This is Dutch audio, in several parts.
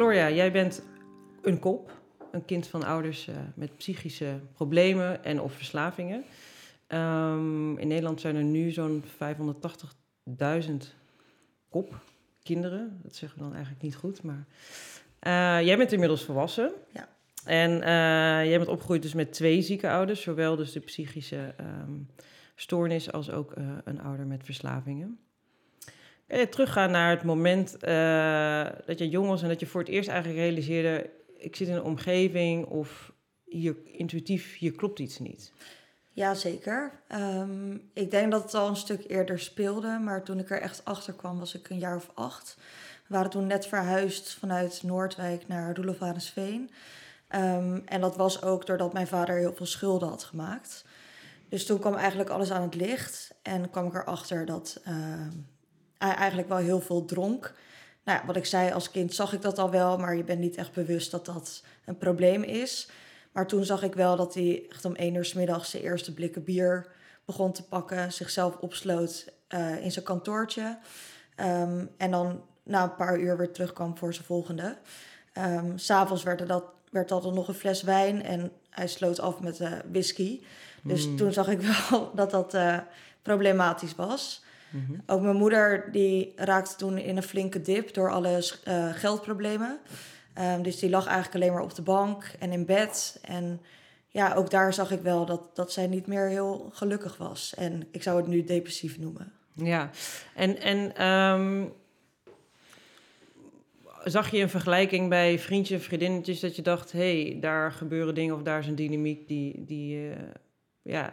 Gloria, jij bent een kop, een kind van ouders uh, met psychische problemen en of verslavingen. Um, in Nederland zijn er nu zo'n 580.000 kop kinderen. Dat zeggen we dan eigenlijk niet goed, maar uh, jij bent inmiddels volwassen. Ja. En uh, jij bent opgegroeid dus met twee zieke ouders, zowel dus de psychische um, stoornis als ook een ouder met verslavingen. Je teruggaan naar het moment dat je jong was en dat je voor het eerst eigenlijk realiseerde: ik zit in een omgeving of hier intuïtief, hier klopt iets niet? Ja, zeker. Um, ik denk dat het al een stuk eerder speelde, maar toen ik er echt achter kwam, was ik een jaar of acht. We waren toen net verhuisd vanuit Noordwijk naar Roelofarendsveen. Um, en dat was ook doordat mijn vader heel veel schulden had gemaakt. Dus toen kwam eigenlijk alles aan het licht en kwam ik erachter dat hij eigenlijk wel heel veel dronk. Nou ja, wat ik zei, als kind zag ik dat al wel, maar je bent niet echt bewust dat dat een probleem is. Maar toen zag ik wel dat hij echt om één uur s middags zijn eerste blikken bier begon te pakken, zichzelf opsloot uh, in zijn kantoortje. Um, en dan na een paar uur weer terugkwam voor zijn volgende. Um, S'avonds werd, er dat, werd dat dan nog een fles wijn en hij sloot af met uh, whisky. Dus mm. toen zag ik wel dat dat uh, problematisch was. Mm -hmm. Ook mijn moeder die raakte toen in een flinke dip door alle uh, geldproblemen. Um, dus die lag eigenlijk alleen maar op de bank en in bed. En ja, ook daar zag ik wel dat, dat zij niet meer heel gelukkig was. En ik zou het nu depressief noemen. Ja, en, en um, zag je een vergelijking bij vriendjes en vriendinnetjes dat je dacht: hé, hey, daar gebeuren dingen of daar is een dynamiek die, die, uh, ja,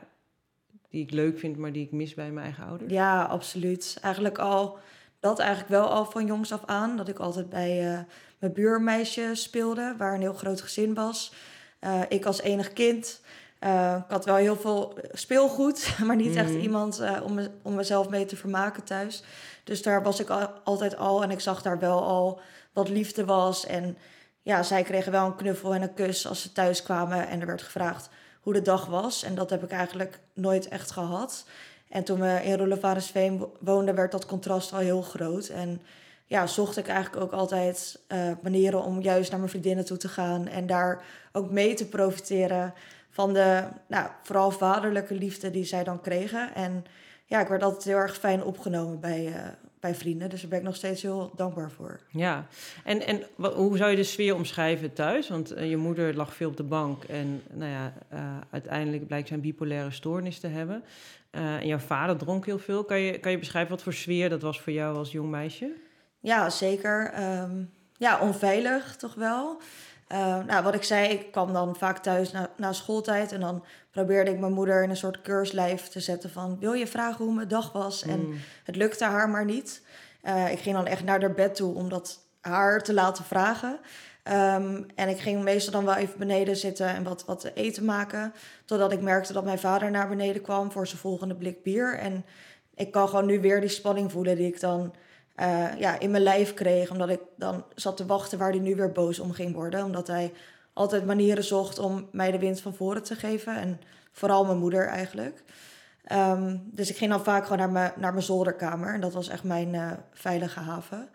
die ik leuk vind, maar die ik mis bij mijn eigen ouders? Ja, absoluut. Eigenlijk al, dat eigenlijk wel al van jongs af aan. Dat ik altijd bij uh, mijn buurmeisje speelde, waar een heel groot gezin was. Uh, ik als enig kind. Uh, ik had wel heel veel speelgoed, maar niet mm. echt iemand uh, om, me, om mezelf mee te vermaken thuis. Dus daar was ik al, altijd al en ik zag daar wel al wat liefde was. En ja, zij kregen wel een knuffel en een kus als ze thuis kwamen en er werd gevraagd hoe de dag was. En dat heb ik eigenlijk nooit echt gehad. En toen we in Roelevarensveen woonden, werd dat contrast al heel groot. En ja, zocht ik eigenlijk ook altijd uh, manieren om juist naar mijn vriendinnen toe te gaan. En daar ook mee te profiteren van de nou, vooral vaderlijke liefde die zij dan kregen. En ja, ik werd altijd heel erg fijn opgenomen bij, uh, bij vrienden. Dus daar ben ik nog steeds heel dankbaar voor. Ja, en, en hoe zou je de sfeer omschrijven thuis? Want uh, je moeder lag veel op de bank en nou ja, uh, uiteindelijk blijkt zijn bipolaire stoornis te hebben. en jouw vader dronk heel veel. Kan je, kan je beschrijven wat voor sfeer dat was voor jou als jong meisje? Ja, zeker. Um, ja, onveilig toch wel. Uh, nou, wat ik zei, ik kwam dan vaak thuis na, na schooltijd en dan probeerde ik mijn moeder in een soort keurslijf te zetten van wil je vragen hoe mijn dag was? Mm. En het lukte haar maar niet. Uh, ik ging dan echt naar haar bed toe om dat haar te laten vragen. Um, en ik ging meestal dan wel even beneden zitten en wat, wat eten maken. Totdat ik merkte dat mijn vader naar beneden kwam voor zijn volgende blik bier. En ik kan gewoon nu weer die spanning voelen die ik dan uh, ja, in mijn lijf kreeg. Omdat ik dan zat te wachten waar hij nu weer boos om ging worden. Omdat hij altijd manieren zocht om mij de wind van voren te geven. En vooral mijn moeder eigenlijk. Um, dus ik ging dan vaak gewoon naar mijn, naar mijn zolderkamer. En dat was echt mijn uh, veilige haven.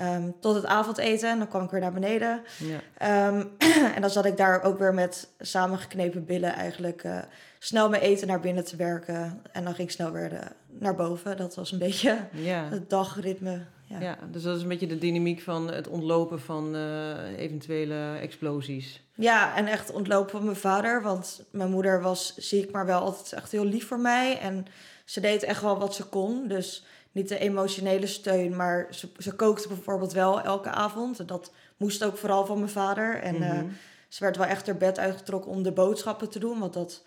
Um, tot het avondeten. En dan kwam ik weer naar beneden. Ja. Um, en dan zat ik daar ook weer met samengeknepen billen eigenlijk... Uh, snel mijn eten naar binnen te werken. En dan ging ik snel weer de, naar boven. Dat was een beetje ja. het dagritme. Ja. ja. dus dat is een beetje de dynamiek van het ontlopen van uh, eventuele explosies. Ja, en echt ontlopen van mijn vader. Want mijn moeder was ziek, maar wel altijd echt heel lief voor mij. En ze deed echt wel wat ze kon. Dus niet de emotionele steun, maar ze, ze kookte bijvoorbeeld wel elke avond. En dat moest ook vooral van mijn vader. En mm -hmm. uh, ze werd wel echt haar bed uitgetrokken om de boodschappen te doen. Want dat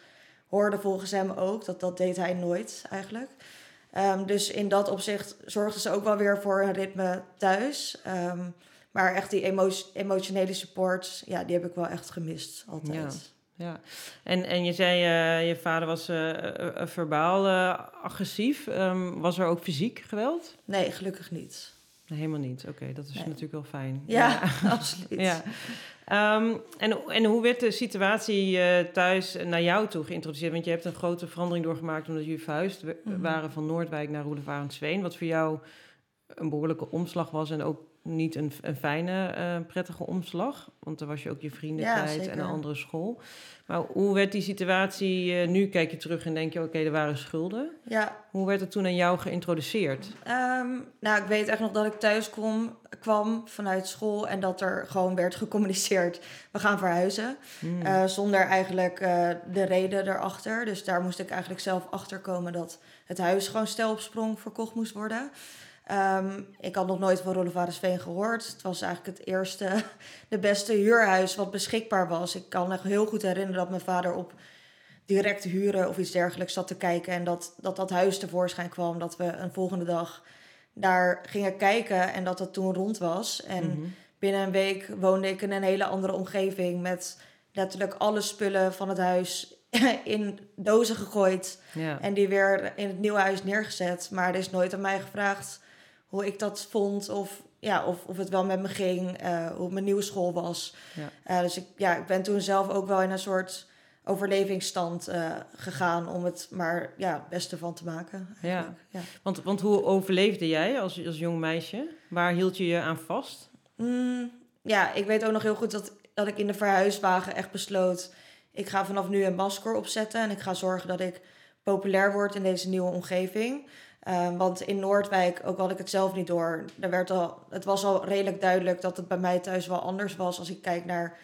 hoorde volgens hem ook. Dat, dat deed hij nooit eigenlijk. Um, dus in dat opzicht zorgde ze ook wel weer voor een ritme thuis. Um, maar echt die emo emotionele support, ja, die heb ik wel echt gemist altijd. Ja. Ja, en, en je zei, uh, je vader was uh, verbaal uh, agressief. Um, was er ook fysiek geweld? Nee, gelukkig niet. Helemaal niet. Oké, okay, dat is nee. natuurlijk wel fijn. Ja, ja. absoluut. ja. Um, en, en hoe werd de situatie uh, thuis naar jou toe geïntroduceerd? Want je hebt een grote verandering doorgemaakt omdat jullie verhuisd mm -hmm. waren van Noordwijk naar Roelevarensveen. Wat voor jou een behoorlijke omslag was en ook niet een, een fijne, eh, prettige omslag. Want dan was je ook je vrienden Ja, kwijt en een andere school. Maar hoe werd die situatie... eh, nu kijk je terug en denk je, oké, er waren schulden. Ja, Hoe werd het toen aan jou geïntroduceerd? Ehm, nou, ik weet echt nog dat ik thuis kom, kwam vanuit school en dat er gewoon werd gecommuniceerd: we gaan verhuizen. Hmm. Eh, zonder eigenlijk de reden erachter. Dus daar moest ik eigenlijk zelf achter komen dat het huis gewoon stel op sprong verkocht moest worden. Ehm, ik had nog nooit van Rollevaresveen gehoord. Het was eigenlijk het eerste, de beste huurhuis wat beschikbaar was. Ik kan me heel goed herinneren dat mijn vader op direct huren of iets dergelijks zat te kijken. En dat dat, dat huis tevoorschijn kwam. Dat we een volgende dag daar gingen kijken en dat het toen rond was. En Mhm. binnen een week woonde ik in een hele andere omgeving met letterlijk alle spullen van het huis in dozen gegooid Ja. en die weer in het nieuwe huis neergezet. Maar er is nooit aan mij gevraagd hoe ik dat vond of, ja, of, of het wel met me ging, eh, hoe mijn nieuwe school was. Ja. Eh, dus ik, ja, ik ben toen zelf ook wel in een soort overlevingsstand eh, gegaan om het maar ja, het beste van te maken. eigenlijk. ja. Want, want hoe overleefde jij als, als jong meisje? Waar hield je je aan vast? Mm, ja, ik weet ook nog heel goed dat, dat ik in de verhuiswagen echt besloot... ik ga vanaf nu een masker opzetten... en ik ga zorgen dat ik populair word in deze nieuwe omgeving. Eh, want in Noordwijk, ook had ik het zelf niet door... Er werd al, het was al redelijk duidelijk dat het bij mij thuis wel anders was... als ik kijk naar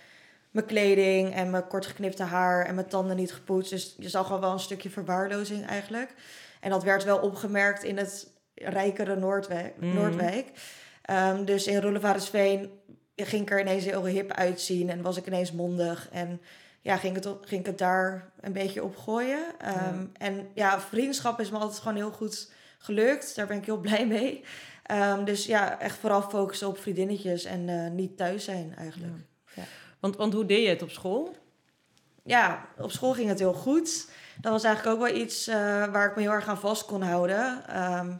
mijn kleding en mijn kortgeknipte haar... en mijn tanden niet gepoetst. Dus je zag al wel een stukje verwaarlozing eigenlijk. En dat werd wel opgemerkt in het rijkere Noordwijk. Mhm. Noordwijk. Ehm, dus in Roelevarensveen ging ik er ineens heel hip uitzien en was ik ineens mondig. En ja, ging, het ging ik het daar een beetje op gooien. Ehm, Ja. En ja, vriendschap is me altijd gewoon heel goed gelukt. Daar ben ik heel blij mee. Ehm, dus ja, echt vooral focussen op vriendinnetjes en eh, niet thuis zijn eigenlijk. Want, want hoe deed je het op school? Ja, op school ging het heel goed. Dat was eigenlijk ook wel iets eh, waar ik me heel erg aan vast kon houden. Ehm,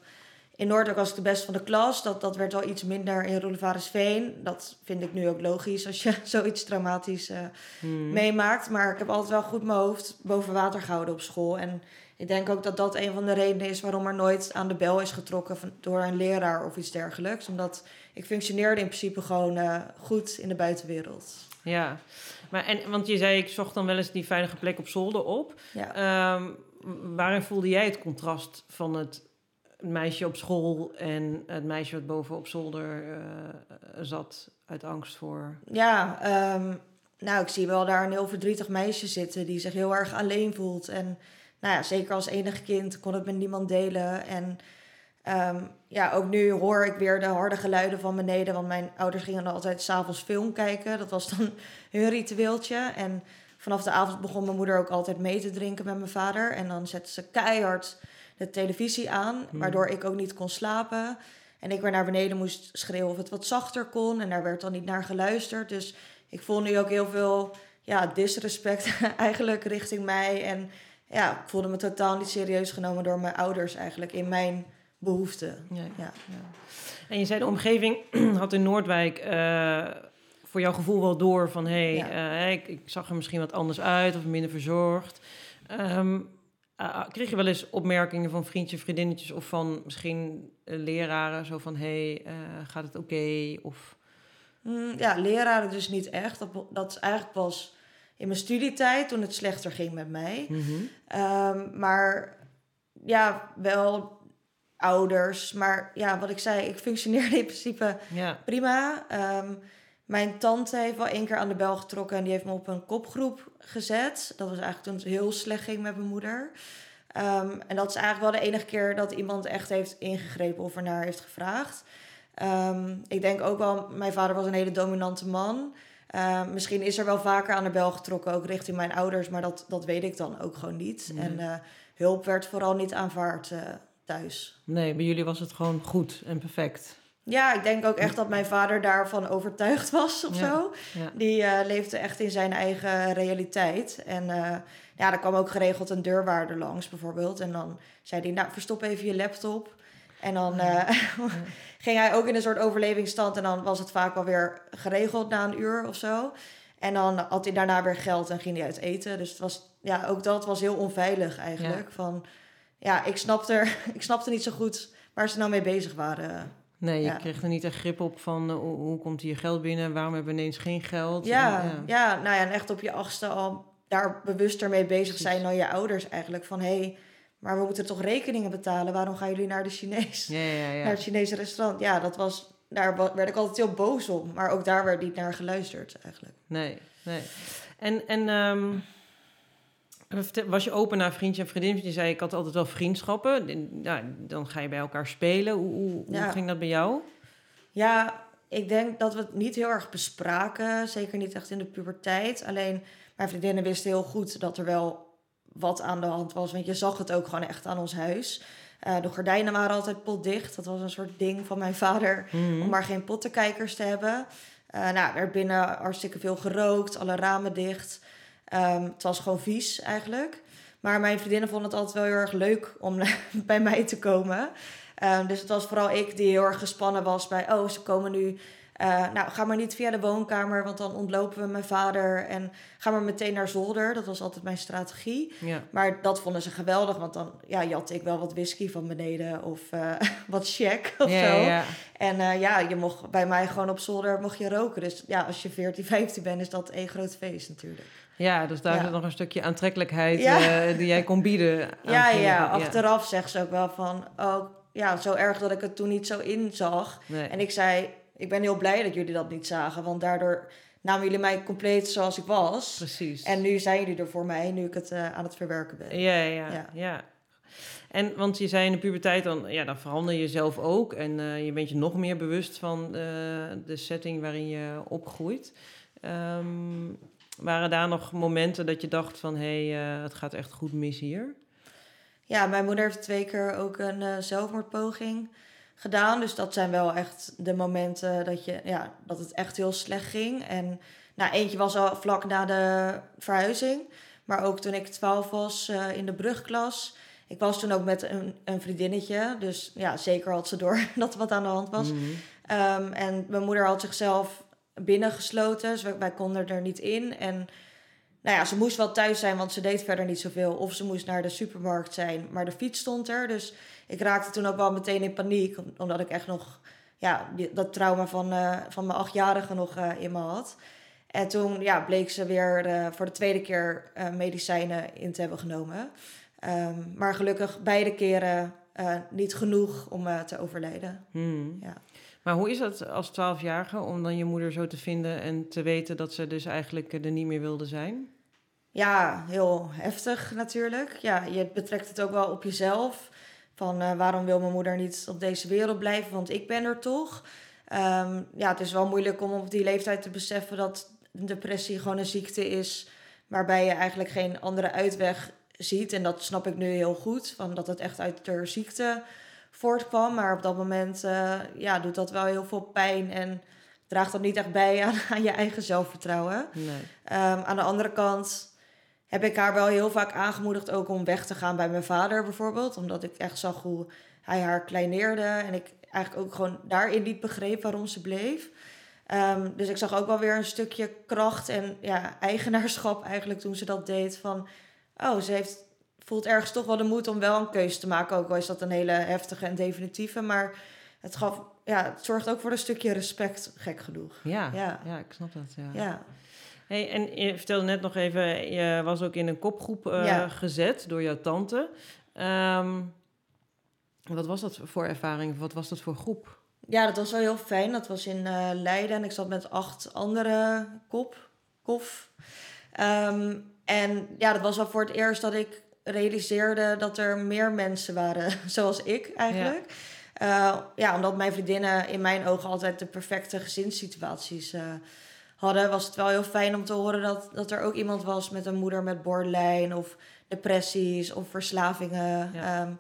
in Noordelijk was ik de beste van de klas. Dat, dat werd wel iets minder in Roelevarensveen. Dat vind ik nu ook logisch als je zoiets traumatisch eh, Hmm. meemaakt. Maar ik heb altijd wel goed mijn hoofd boven water gehouden op school. En ik denk ook dat dat een van de redenen is waarom er nooit aan de bel is getrokken van, door een leraar of iets dergelijks. Omdat ik functioneerde in principe gewoon eh, goed in de buitenwereld. Ja, maar en, want je zei, ik zocht dan wel eens die veilige plek op zolder op. Ja. Ehm, waarin voelde jij het contrast van het meisje op school en het meisje wat boven op zolder eh, zat uit angst voor? Ja, ehm, nou, ik zie wel daar een heel verdrietig meisje zitten die zich heel erg alleen voelt. En nou ja, zeker als enige kind kon het met niemand delen. En ehm, ja, ook nu hoor ik weer de harde geluiden van beneden. Want mijn ouders gingen dan altijd s'avonds film kijken. Dat was dan hun ritueeltje. En vanaf de avond begon mijn moeder ook altijd mee te drinken met mijn vader. En dan zette ze keihard de televisie aan, Hmm. waardoor ik ook niet kon slapen. En ik weer naar beneden moest schreeuwen of het wat zachter kon. En daar werd dan niet naar geluisterd. Dus ik voel nu ook heel veel ja, disrespect eigenlijk richting mij. En ja, ik voelde me totaal niet serieus genomen door mijn ouders eigenlijk in mijn behoeften. Ja. Ja. En je zei, de omgeving had in Noordwijk eh, voor jouw gevoel wel door van... hé, hey, ik, ik zag er misschien wat anders uit of minder verzorgd. Ah, kreeg je wel eens opmerkingen van vriendjes, vriendinnetjes... of van misschien eh, leraren, zo van... hé, hey, eh, gaat het oké? Of... Mm, ja, leraren dus niet echt. Dat, dat is eigenlijk pas in mijn studietijd toen het slechter ging met mij. Mhm. Ehm, maar ja, wel ouders. Maar ja, wat ik zei, ik functioneerde in principe Ja, prima. Ehm, mijn tante heeft wel één keer aan de bel getrokken en die heeft me op een kopgroep gezet. Dat was eigenlijk toen het heel slecht ging met mijn moeder. Ehm, en dat is eigenlijk wel de enige keer dat iemand echt heeft ingegrepen of er naar heeft gevraagd. Ik denk ook wel, mijn vader was een hele dominante man. Ehm, misschien is er wel vaker aan de bel getrokken, ook richting mijn ouders, maar dat, dat weet ik dan ook gewoon niet. Nee. En eh, hulp werd vooral niet aanvaard eh, thuis. nee, bij jullie was het gewoon goed en perfect. Ja, ik denk ook echt dat mijn vader daarvan overtuigd was of Ja. zo. Ja. Die eh, leefde echt in zijn eigen realiteit. En ja, er kwam ook geregeld een deurwaarder langs bijvoorbeeld. En dan zei hij, nou, verstop even je laptop. En dan eh, ging hij ook in een soort overlevingsstand. En dan was het vaak wel weer geregeld na een uur of zo. En dan had hij daarna weer geld en ging hij uit eten. Dus het was, ja, ook dat was heel onveilig eigenlijk. Van, ja, ik snapte, ik snapte niet zo goed waar ze nou mee bezig waren. Nee, je Ja. kreeg er niet echt grip op van eh, hoe, hoe komt hier geld binnen, waarom hebben we ineens geen geld? Ja, En, ja. nou ja, en echt op je achtste al daar bewuster mee bezig zijn dan je ouders eigenlijk. Van hé, hey, maar we moeten toch rekeningen betalen? Waarom gaan jullie naar de Chinees? ja, ja, ja. Naar het Chinese restaurant? Ja, dat was, daar werd ik altijd heel boos om. Maar ook daar werd niet naar geluisterd eigenlijk. Nee, nee. En, en ehm, was je open naar vriendje en vriendin? Je zei, ik had altijd wel vriendschappen. Dan ga je bij elkaar spelen. Hoe, hoe, ging dat bij jou? Ja, ik denk dat we het niet heel erg bespraken. Zeker niet echt in de puberteit. Alleen mijn vriendinnen wisten heel goed dat er wel wat aan de hand was. Want je zag het ook gewoon echt aan ons huis. Eh, de gordijnen waren altijd potdicht. Dat was een soort ding van mijn vader. Mhm. Om maar geen pottenkijkers te hebben. Eh nou, er binnen hartstikke veel gerookt. Alle ramen dicht. Ehm, het was gewoon vies eigenlijk. Maar mijn vriendinnen vonden het altijd wel heel erg leuk om bij mij te komen. Ehm, dus het was vooral ik die heel erg gespannen was bij... oh, ze komen nu... eh, nou, ga maar niet via de woonkamer, want dan ontlopen we mijn vader. En ga maar meteen naar zolder. Dat was altijd mijn strategie. Ja. Maar dat vonden ze geweldig, want dan ja, jat ik wel wat whisky van beneden... of eh, wat check of ja, zo. ja. En eh, ja, je mocht bij mij gewoon op zolder mocht je roken. Dus ja, als je 14, 15 bent, is dat één groot feest natuurlijk. Ja, dus daar zit nog een stukje aantrekkelijkheid die jij kon bieden. Ja, ja, achteraf zegt ze ook wel van, oh ja, zo erg dat ik het toen niet zo inzag. Nee. En ik zei, ik ben heel blij dat jullie dat niet zagen, want daardoor namen jullie mij compleet zoals ik was. Precies. En nu zijn jullie er voor mij, nu ik het eh, aan het verwerken ben. Ja, ja, ja, Ja. En want je zei in de puberteit dan, ja, dan verander je zelf ook. En eh, je bent je nog meer bewust van eh, de setting waarin je opgroeit. Ehm, waren daar nog momenten dat je dacht van, hé, hey, het gaat echt goed mis hier? Ja, mijn moeder heeft twee keer ook een zelfmoordpoging gedaan. Dus dat zijn wel echt de momenten dat, je, ja, dat het echt heel slecht ging. En nou, eentje was al vlak na de verhuizing. Maar ook toen ik 12 was eh, in de brugklas. Ik was toen ook met een, een vriendinnetje. Dus ja, zeker had ze door dat er wat aan de hand was. Mhm. Ehm, en mijn moeder had zichzelf binnengesloten, dus wij, wij konden er niet in. En nou ja, ze moest wel thuis zijn, want ze deed verder niet zoveel. Of ze moest naar de supermarkt zijn, maar de fiets stond er. Dus ik raakte toen ook wel meteen in paniek, om- omdat ik echt nog ja, dat trauma van, eh, van mijn achtjarige nog eh, in me had. En toen ja, bleek ze weer voor de tweede keer eh, medicijnen in te hebben genomen. Ehm, maar gelukkig beide keren niet genoeg om te overlijden. Mhm. Ja. Maar hoe is dat als twaalfjarige om dan je moeder zo te vinden en te weten dat ze dus eigenlijk er niet meer wilde zijn? Ja, heel heftig natuurlijk. Ja, je betrekt het ook wel op jezelf. Van eh, waarom wil mijn moeder niet op deze wereld blijven? Want ik ben er toch. Ehm, ja, het is wel moeilijk om op die leeftijd te beseffen dat depressie gewoon een ziekte is. Waarbij je eigenlijk geen andere uitweg ziet. En dat snap ik nu heel goed. Van dat het echt uit de ziekte voortkwam. Maar op dat moment eh, ja, doet dat wel heel veel pijn. En draagt dat niet echt bij aan, aan je eigen zelfvertrouwen. Nee. Ehm, aan de andere kant heb ik haar wel heel vaak aangemoedigd ook om weg te gaan bij mijn vader bijvoorbeeld. Omdat ik echt zag hoe hij haar kleineerde. En ik eigenlijk ook gewoon daarin niet begreep waarom ze bleef. Ehm, dus ik zag ook wel weer een stukje kracht en ja, eigenaarschap eigenlijk toen ze dat deed. Van, oh, ze heeft, voelt ergens toch wel de moed om wel een keuze te maken. Ook al is dat een hele heftige en definitieve. Maar het, gaf, ja, het zorgt ook voor een stukje respect, gek genoeg. Ja, ja. Ja. ik snap dat. Ja. Ja, Hey, en je vertelde net nog even, je was ook in een kopgroep eh, Ja. gezet door jouw tante. Ehm, wat was dat voor ervaring? Wat was dat voor groep? Ja, dat was wel heel fijn. Dat was in eh, Leiden en ik zat met acht andere kop, kof. Ehm, en ja, dat was wel voor het eerst dat ik realiseerde dat er meer mensen waren zoals ik eigenlijk. Ja, ja omdat mijn vriendinnen in mijn ogen altijd de perfecte gezinssituaties eh, hadden, was het wel heel fijn om te horen dat, dat er ook iemand was met een moeder met borderline of depressies of verslavingen. Ja. Ehm,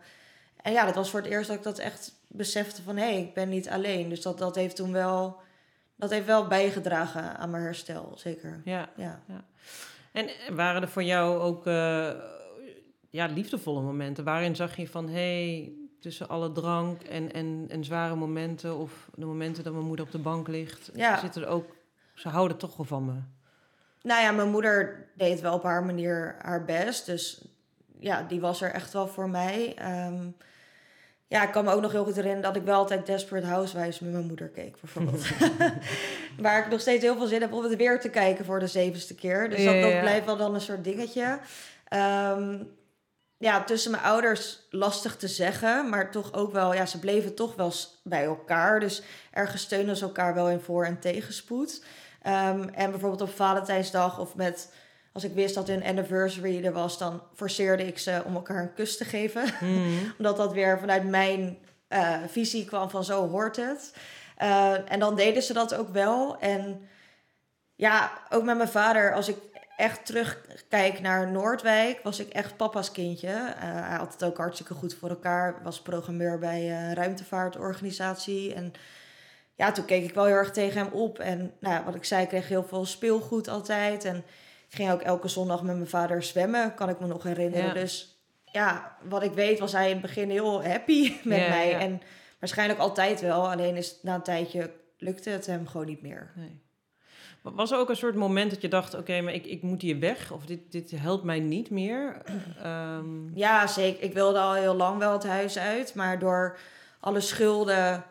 en ja, dat was voor het eerst dat ik dat echt besefte van hé, hey, ik ben niet alleen. Dus dat, dat heeft toen wel, dat heeft wel bijgedragen aan mijn herstel, zeker. Ja. Ja. En waren er voor jou ook eh, ja, liefdevolle momenten? Waarin zag je van, hé, hey, tussen alle drank en, en, en zware momenten... of de momenten dat mijn moeder op de bank ligt... Ja. zitten er ook... Ze houden toch wel van me. Nou ja, mijn moeder deed wel op haar manier haar best. Dus ja, die was er echt wel voor mij. Ehm, ja, ik kan me ook nog heel goed herinneren dat ik wel altijd Desperate Housewives met mijn moeder keek, bijvoorbeeld. Waar ik nog steeds heel veel zin heb om het weer te kijken voor de zevende keer. Dus dat, Ja, dat ja. blijft wel dan een soort dingetje. Ehm, ja, tussen mijn ouders lastig te zeggen, maar toch ook wel, ja, ze bleven toch wel bij elkaar. Dus ergens steunen ze elkaar wel in voor- en tegenspoed. Ehm, en bijvoorbeeld op Valentijnsdag of met, als ik wist dat hun anniversary er was, dan forceerde ik ze om elkaar een kus te geven. Mhm. Omdat dat weer vanuit mijn eh, visie kwam van zo hoort het. Eh, en dan deden ze dat ook wel. En ja, ook met mijn vader, als ik echt terugkijk naar Noordwijk, was ik echt papa's kindje. Eh, hij had het ook hartstikke goed voor elkaar. Was programmeur bij een ruimtevaartorganisatie. En ja, toen keek ik wel heel erg tegen hem op. En nou, wat ik zei, ik kreeg heel veel speelgoed altijd. En ik ging ook elke zondag met mijn vader zwemmen, kan ik me nog herinneren. Ja. Dus ja, wat ik weet was hij in het begin heel happy met Ja, mij. ja. En waarschijnlijk altijd wel. Alleen is na een tijdje lukte het hem gewoon niet meer. Nee. Wa- Was er ook een soort moment dat je dacht, oké, maar ik, ik moet hier weg? Of dit, dit helpt mij niet meer? Ehm, Ja, zeker. Ik wilde al heel lang wel het huis uit. Maar door alle schulden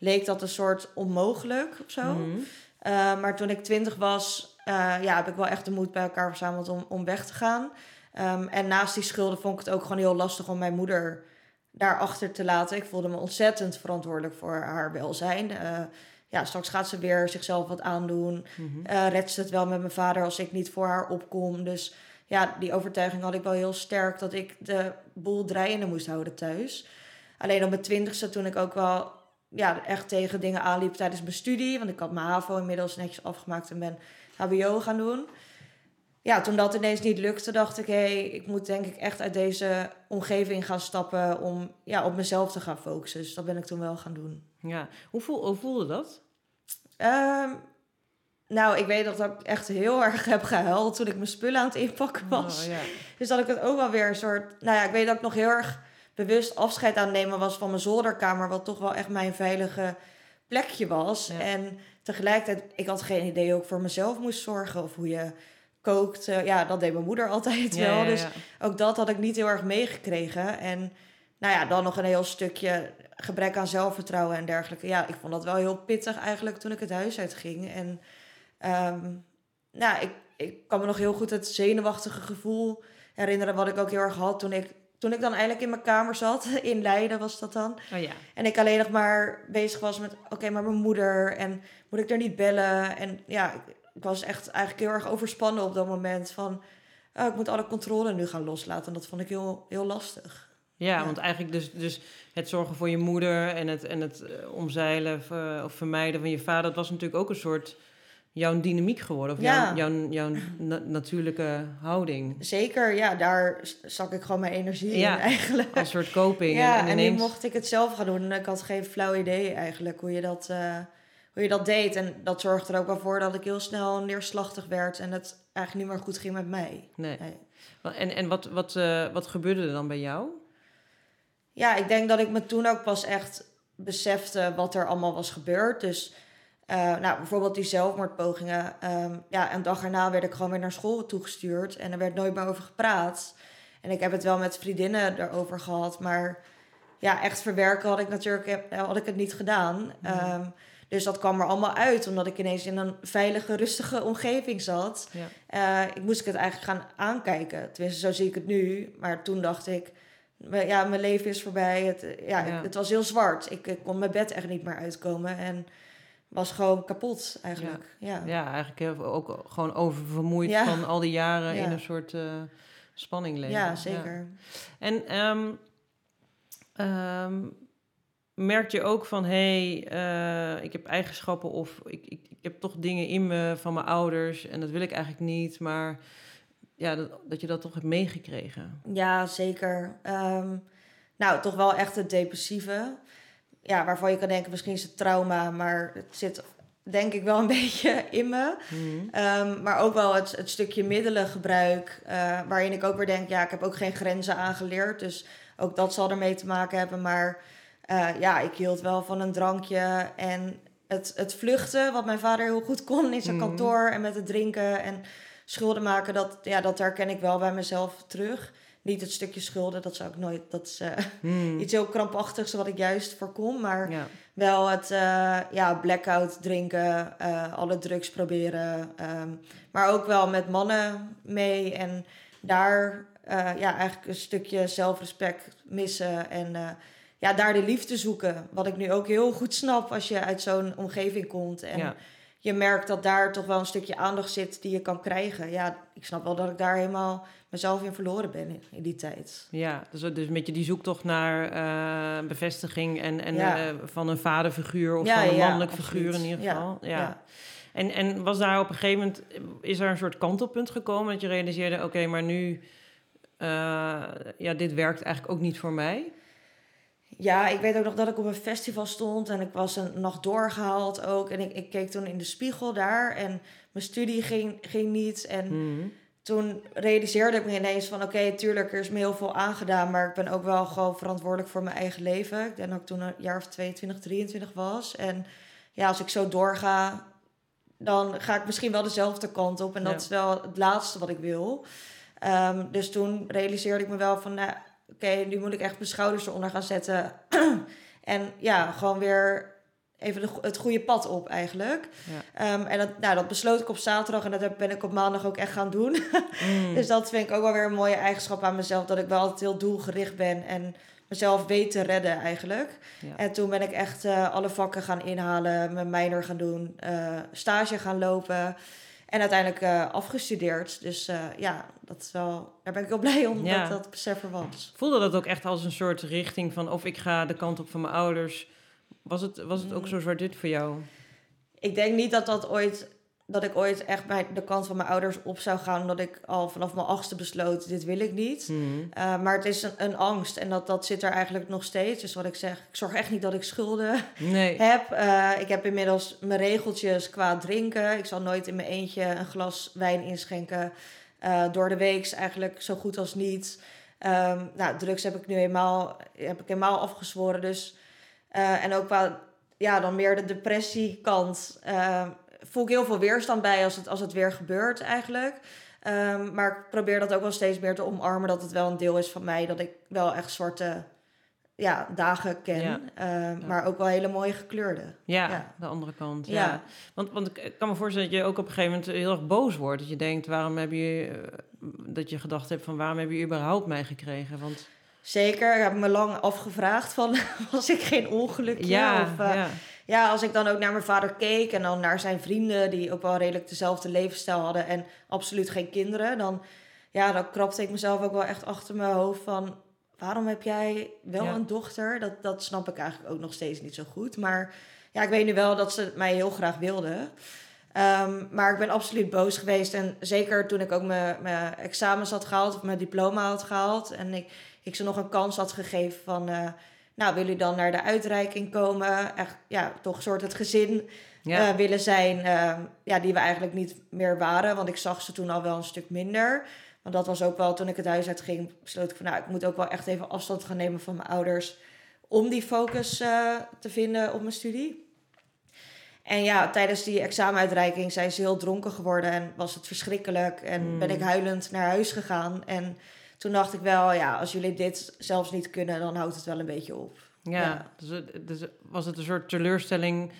leek dat een soort onmogelijk of zo. mhm. Uh, maar toen ik twintig was, uh, ja, heb ik wel echt de moed bij elkaar verzameld om, om weg te gaan. Um, en naast die schulden vond ik het ook gewoon heel lastig om mijn moeder daarachter te laten. Ik voelde me ontzettend verantwoordelijk voor haar welzijn. Uh, ja, straks gaat ze weer zichzelf wat aandoen. Uh, redt ze het wel met mijn vader als ik niet voor haar opkom. Dus ja, die overtuiging had ik wel heel sterk dat ik de boel draaiende moest houden thuis. Alleen op mijn twintigste, toen ik ook wel ja, echt tegen dingen aanliep tijdens mijn studie. Want ik had mijn HAVO inmiddels netjes afgemaakt en ben HBO gaan doen. Ja, toen dat ineens niet lukte, dacht ik... hé, hey, ik moet denk ik echt uit deze omgeving gaan stappen... om ja, op mezelf te gaan focussen. Dus dat ben ik toen wel gaan doen. Ja, hoe, voel, hoe voelde dat? Um, nou, ik weet dat ik echt heel erg heb gehuild toen ik mijn spullen aan het inpakken was. Oh, ja. Dus dat ik het ook wel weer een soort... Nou ja, ik weet dat ik nog heel erg bewust afscheid aan nemen was van mijn zolderkamer... wat toch wel echt mijn veilige plekje was. Ja. En tegelijkertijd, ik had geen idee hoe ik voor mezelf moest zorgen... of hoe je kookt. Uh, ja, dat deed mijn moeder altijd Ja, wel. ja, Dus ook dat had ik niet heel erg meegekregen. En nou ja, dan nog een heel stukje gebrek aan zelfvertrouwen en dergelijke. Ja, ik vond dat wel heel pittig eigenlijk toen ik het huis uitging. En um, nou, ik, ik kan me nog heel goed het zenuwachtige gevoel herinneren... wat ik ook heel erg had toen ik, toen ik dan eigenlijk in mijn kamer zat. In Leiden was dat dan. Oh, ja. En ik alleen nog maar bezig was met... oké, okay, maar mijn moeder en moet ik er niet bellen? En ja, ik, ik was echt eigenlijk heel erg overspannen op dat moment van... Oh, ik moet alle controle nu gaan loslaten. En dat vond ik heel, heel lastig. Ja, ja, want eigenlijk dus, dus het zorgen voor je moeder en het, en het uh, omzeilen of, uh, of vermijden van je vader, dat was natuurlijk ook een soort jouw dynamiek geworden. Of ja. jouw, jouw, jouw na natuurlijke houding. Zeker, ja, daar zak ik gewoon mijn energie ja, in eigenlijk. Als een soort coping. Ja, en, en, ineens... nu mocht ik het zelf gaan doen. En ik had geen flauw idee eigenlijk hoe je dat, uh, hoe je dat deed. En dat zorgde er ook wel voor dat ik heel snel neerslachtig werd en het eigenlijk niet meer goed ging met mij. Nee. nee. En, en wat, wat, uh, wat gebeurde er dan bij jou? Ja, ik denk dat ik me toen ook pas echt besefte wat er allemaal was gebeurd. Dus uh, nou, bijvoorbeeld die zelfmoordpogingen. Um, ja, een dag erna werd ik gewoon weer naar school toegestuurd. En er werd nooit meer over gepraat. En ik heb het wel met vriendinnen erover gehad. Maar ja, echt verwerken had ik natuurlijk had ik het niet gedaan. Mm. Um, dus dat kwam er allemaal uit, omdat ik ineens in een veilige, rustige omgeving zat. Ja. Uh, ik moest ik het eigenlijk gaan aankijken. Tenminste, zo zie ik het nu. Maar toen dacht ik, ja, mijn leven is voorbij. Het, ja, ja. het was heel zwart. Ik, ik, kon mijn bed echt niet meer uitkomen. En was gewoon kapot eigenlijk. Ja, ja. ja eigenlijk ook gewoon oververmoeid ja. van al die jaren in een soort uh, spanning leven. Ja, zeker. En um, um, merk je ook van, hé, hey, uh, ik heb eigenschappen of ik, ik, ik heb toch dingen in me van mijn ouders en dat wil ik eigenlijk niet, maar ja, dat, dat je dat toch hebt meegekregen. Ja, zeker. Um, nou, toch wel echt het depressieve. Ja, waarvan je kan denken, misschien is het trauma, maar het zit denk ik wel een beetje in me. Mm. Um, maar ook wel het, het stukje middelengebruik, uh, waarin ik ook weer denk, ja, ik heb ook geen grenzen aangeleerd, dus ook dat zal ermee te maken hebben. Maar uh, ja, ik hield wel van een drankje en het, het vluchten, wat mijn vader heel goed kon in zijn mm. kantoor en met het drinken en schulden maken, dat, ja, dat herken ik wel bij mezelf terug. Niet het stukje schulden, dat zou ik nooit. Dat is Hmm. iets heel krampachtigs wat ik juist voorkom. Maar Ja. wel het eh, ja, blackout drinken, eh, alle drugs proberen. ehm, maar ook wel met mannen mee. En daar ja, eigenlijk een stukje zelfrespect missen. En ja, daar de liefde zoeken. Wat ik nu ook heel goed snap als je uit zo'n omgeving komt. En Ja. Je merkt dat daar toch wel een stukje aandacht zit die je kan krijgen. Ja, ik snap wel dat ik daar helemaal mezelf in verloren ben in, die tijd. Ja, dus, dus een beetje die zoektocht naar eh, bevestiging en, en Ja. eh, van een vaderfiguur of Ja, van een ja, mannelijk figuur in ieder geval. Ja. ja. En, en was daar op een gegeven moment, is er een soort kantelpunt gekomen dat je realiseerde, oké, maar nu, eh, ja, dit werkt eigenlijk ook niet voor mij. Ja, ik weet ook nog dat ik op een festival stond en ik was een nacht doorgehaald ook. En ik, ik keek toen in de spiegel daar en mijn studie ging, ging niet. En Hmm. toen realiseerde ik me ineens van... oké, tuurlijk, er is me heel veel aangedaan... maar ik ben ook wel gewoon verantwoordelijk voor mijn eigen leven. Ik denk dat ik toen een jaar of 22, 23 was. En ja, als ik zo doorga, dan ga ik misschien wel dezelfde kant op. En dat Ja. is wel het laatste wat ik wil. Ehm, dus toen realiseerde ik me wel van... nou, oké, nu moet ik echt mijn schouders eronder gaan zetten. en ja, gewoon weer even het goede pad op eigenlijk. Ja. Ehm, en dat, nou, dat besloot ik op zaterdag en dat ben ik op maandag ook echt gaan doen. Mm. dus dat vind ik ook wel weer een mooie eigenschap aan mezelf. Dat ik wel altijd heel doelgericht ben en mezelf weet te redden eigenlijk. Ja. En toen ben ik echt eh, alle vakken gaan inhalen, mijn minor gaan doen, eh, stage gaan lopen. En uiteindelijk eh, afgestudeerd. Dus eh, ja, dat is wel, daar ben ik heel blij om Ja. dat dat besef er was. Voelde dat ook echt als een soort richting van of ik ga de kant op van mijn ouders. Was het, was het ook Mm. zo zwart-wit voor jou? Ik denk niet dat dat ooit dat ik ooit echt bij de kant van mijn ouders op zou gaan, omdat ik al vanaf mijn achtste besloot, dit wil ik niet. Hmm. Uh, maar het is een, een angst en dat, dat zit er eigenlijk nog steeds. Dus wat ik zeg, ik zorg echt niet dat ik schulden Nee. heb. Uh, ik heb inmiddels mijn regeltjes qua drinken. Ik zal nooit in mijn eentje een glas wijn inschenken. Uh, door de week eigenlijk zo goed als niet. Um, nou, drugs heb ik nu helemaal, heb ik helemaal afgezworen. Dus, en ook qua ja, dan meer de depressiekant. Uh, voel ik heel veel weerstand bij als het, als het weer gebeurt eigenlijk. Um, maar ik probeer dat ook wel steeds meer te omarmen. Dat het wel een deel is van mij. Dat ik wel echt zwarte ja, dagen ken. Ja. Uh, Ja. Maar ook wel hele mooie gekleurde. Ja, Ja. de andere kant. Ja. Want, want ik kan me voorstellen dat je ook op een gegeven moment heel erg boos wordt. Dat je denkt, waarom heb je... eh, Dat je gedacht hebt van, waarom heb je überhaupt mij gekregen? Want Zeker, ik heb me lang afgevraagd van, was ik geen ongelukje? of, uh, ja. Ja, als ik dan ook naar mijn vader keek en dan naar zijn vrienden... die ook wel redelijk dezelfde levensstijl hadden en absoluut geen kinderen... dan, ja, dan krapte ik mezelf ook wel echt achter mijn hoofd van... waarom heb jij wel Ja. een dochter? Dat, dat snap ik eigenlijk ook nog steeds niet zo goed. Maar ja, ik weet nu wel dat ze mij heel graag wilden... Um, maar ik ben absoluut boos geweest. En zeker toen ik ook mijn, mijn examens had gehaald, of mijn diploma had gehaald. En ik, ik ze nog een kans had gegeven van... Uh, nou, willen jullie dan naar de uitreiking komen? Echt, ja, toch een soort het gezin Ja. uh, willen zijn. Uh, ja, die we eigenlijk niet meer waren. Want ik zag ze toen al wel een stuk minder. Want dat was ook wel, toen ik het huis uit ging, besloot ik van... Nou, ik moet ook wel echt even afstand gaan nemen van mijn ouders... om die focus uh, te vinden op mijn studie. En ja, tijdens die examenuitreiking zijn ze heel dronken geworden en was het verschrikkelijk. En Mm. ben ik huilend naar huis gegaan. En toen dacht ik wel, ja, als jullie dit zelfs niet kunnen, dan houdt het wel een beetje op. ja. ja. Dus, het- dus was het een soort teleurstelling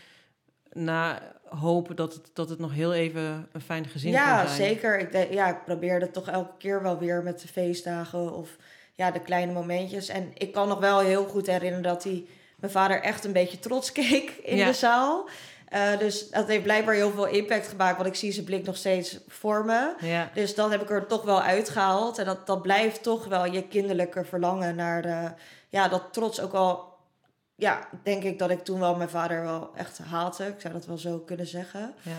na hoop dat het, dat het nog heel even een fijn gezin ja, zijn? zeker. Ik, denk, ja, ik probeerde toch elke keer wel weer met de feestdagen of ja, de kleine momentjes. En ik kan nog wel heel goed herinneren dat hij, mijn vader echt een beetje trots keek in Ja. de zaal. Uh, dus dat heeft blijkbaar heel veel impact gemaakt, want ik zie zijn blik nog steeds voor me. Ja, Dus dat heb ik er toch wel uitgehaald. En dat, dat blijft toch wel je kinderlijke verlangen naar de... Ja, dat trots ook al... Ja, denk ik dat ik toen wel mijn vader wel echt haatte. Ik zou dat wel zo kunnen zeggen. ja,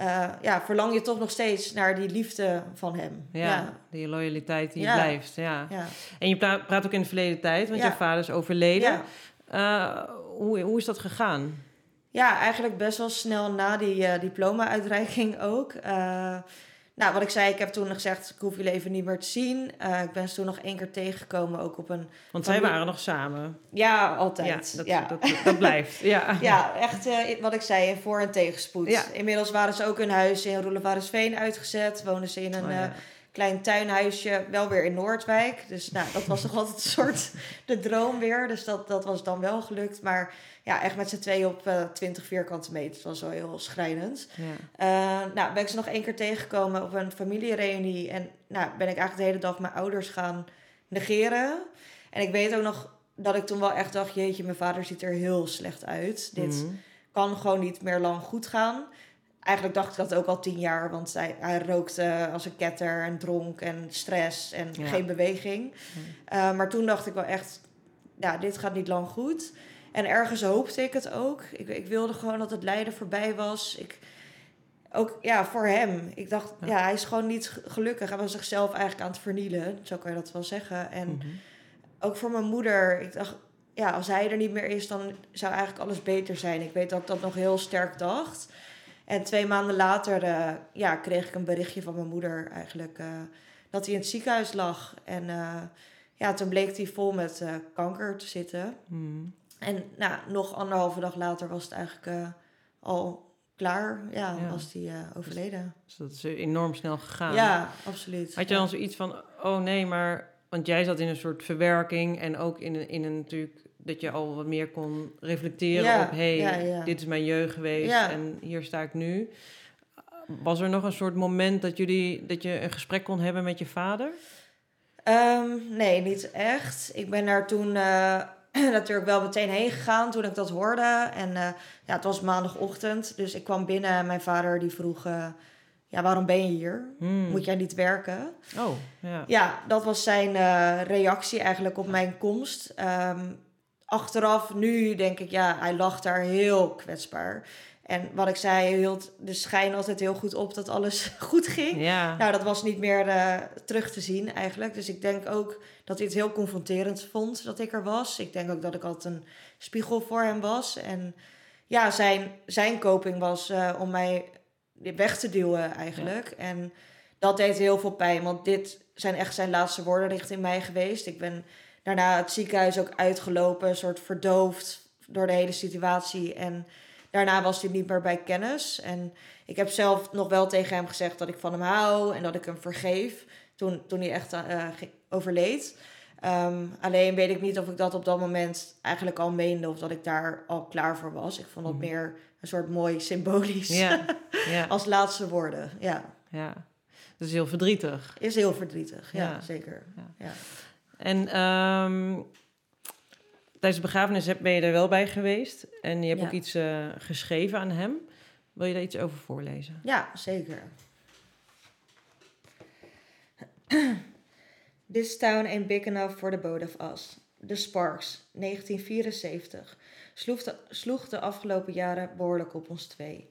Uh, ja, verlang je toch nog steeds naar die liefde van hem. ja, Ja, die loyaliteit die Ja. blijft. Ja. ja. En je pra- praat ook in de verleden tijd, want je vader is overleden. Uh, hoe, hoe is dat gegaan? Ja, eigenlijk best wel snel na die uh, diploma-uitreiking ook. Uh, nou, wat ik zei, ik heb toen gezegd, ik hoef jullie even niet meer te zien. Uh, ik ben ze toen nog één keer tegengekomen, ook op een... Want zij waren nog samen. Ja, altijd. Ja, dat, ja. Dat, dat, dat blijft. Ja. Ja, echt eh, wat ik zei, in voor- en tegenspoed. Ja. Inmiddels waren ze ook hun huis in Roelevarensveen uitgezet. Woonden ze in een Oh, eh. Klein tuinhuisje, wel weer in Noordwijk. Dus nou, dat was toch altijd een soort de droom weer. Dus dat, dat was dan wel gelukt. Maar ja, echt met z'n twee op uh, 20 vierkante meter. Dat was wel heel schrijnend. Ja. Uh, nou, ben ik ze nog één keer tegengekomen op een familiereunie. En nou, ben ik eigenlijk de hele dag mijn ouders gaan negeren. En ik weet ook nog dat ik toen wel echt dacht... jeetje, mijn vader ziet er heel slecht uit. Dit Mhm. kan gewoon niet meer lang goed gaan. Eigenlijk dacht ik dat ook al tien jaar, want hij, hij rookte als een ketter en dronk en stress en Ja. geen beweging. Uh, maar toen dacht ik wel echt, ja, dit gaat niet lang goed. En ergens hoopte ik het ook. Ik, ik wilde gewoon dat het lijden voorbij was. Ik, ook ja, voor hem. Ik dacht, Ja. ja. hij is gewoon niet gelukkig. Hij was zichzelf eigenlijk aan het vernielen. Zo kan je dat wel zeggen. En Mhm. ook voor mijn moeder. Ik dacht, ja, als hij er niet meer is, dan zou eigenlijk alles beter zijn. Ik weet dat ik dat nog heel sterk dacht. En twee maanden later eh, ja, kreeg ik een berichtje van mijn moeder eigenlijk eh, dat hij in het ziekenhuis lag. En eh, ja, toen bleek hij vol met kanker te zitten. Mhm. En nou, nog anderhalve dag later was het eigenlijk al klaar. Ja, Ja. was hij eh, overleden. Dus dat is enorm snel gegaan. Ja, absoluut. Had je Ja. dan zoiets van, oh nee, maar... Want jij zat in een soort verwerking en ook in een, in een natuurlijk... dat je al wat meer kon reflecteren Ja, op... hé, ja. dit is mijn jeugd geweest en hier sta ik nu. Was er nog een soort moment dat, jullie, dat je een gesprek kon hebben met je vader? Ehm, nee, niet echt. Ik ben daar toen eh, natuurlijk wel meteen heen gegaan toen ik dat hoorde. En eh, ja, het was maandagochtend, dus ik kwam binnen en mijn vader die vroeg... eh, ja, waarom ben je hier? Hmm. Moet jij niet werken? Oh, ja. Ja, dat was zijn reactie eigenlijk op mijn komst. Ehm, achteraf, nu denk ik, ja, hij lag daar heel kwetsbaar. En wat ik zei, hij hield de schijn altijd heel goed op dat alles goed ging. Ja, Nou, dat was niet meer eh, terug te zien eigenlijk. Dus ik denk ook dat hij het heel confronterend vond dat ik er was. Ik denk ook dat ik altijd een spiegel voor hem was. En ja, zijn, zijn coping was eh, om mij weg te duwen eigenlijk. En dat deed heel veel pijn, want dit zijn echt zijn laatste woorden richting mij geweest. Ik ben daarna het ziekenhuis ook uitgelopen, een soort verdoofd door de hele situatie. En daarna was hij niet meer bij kennis. En ik heb zelf nog wel tegen hem gezegd dat ik van hem hou en dat ik hem vergeef. Toen, toen hij echt eh, overleed. Ehm, alleen weet ik niet of ik dat op dat moment eigenlijk al meende of dat ik daar al klaar voor was. Ik vond dat Mhm. meer een soort mooi symbolisch ja, ja, als laatste woorden. Ja, ja. Dat is heel verdrietig. is heel verdrietig. Ja, Ja. zeker. Ja. En ehm, tijdens de begrafenis heb- ben je er wel bij geweest. En je hebt Ja. ook iets eh, geschreven aan hem. Wil je daar iets over voorlezen? Ja, zeker. This town ain't big enough for the both of us. The Sparks, 1974, sloeg de, sloeg de afgelopen jaren behoorlijk op ons twee.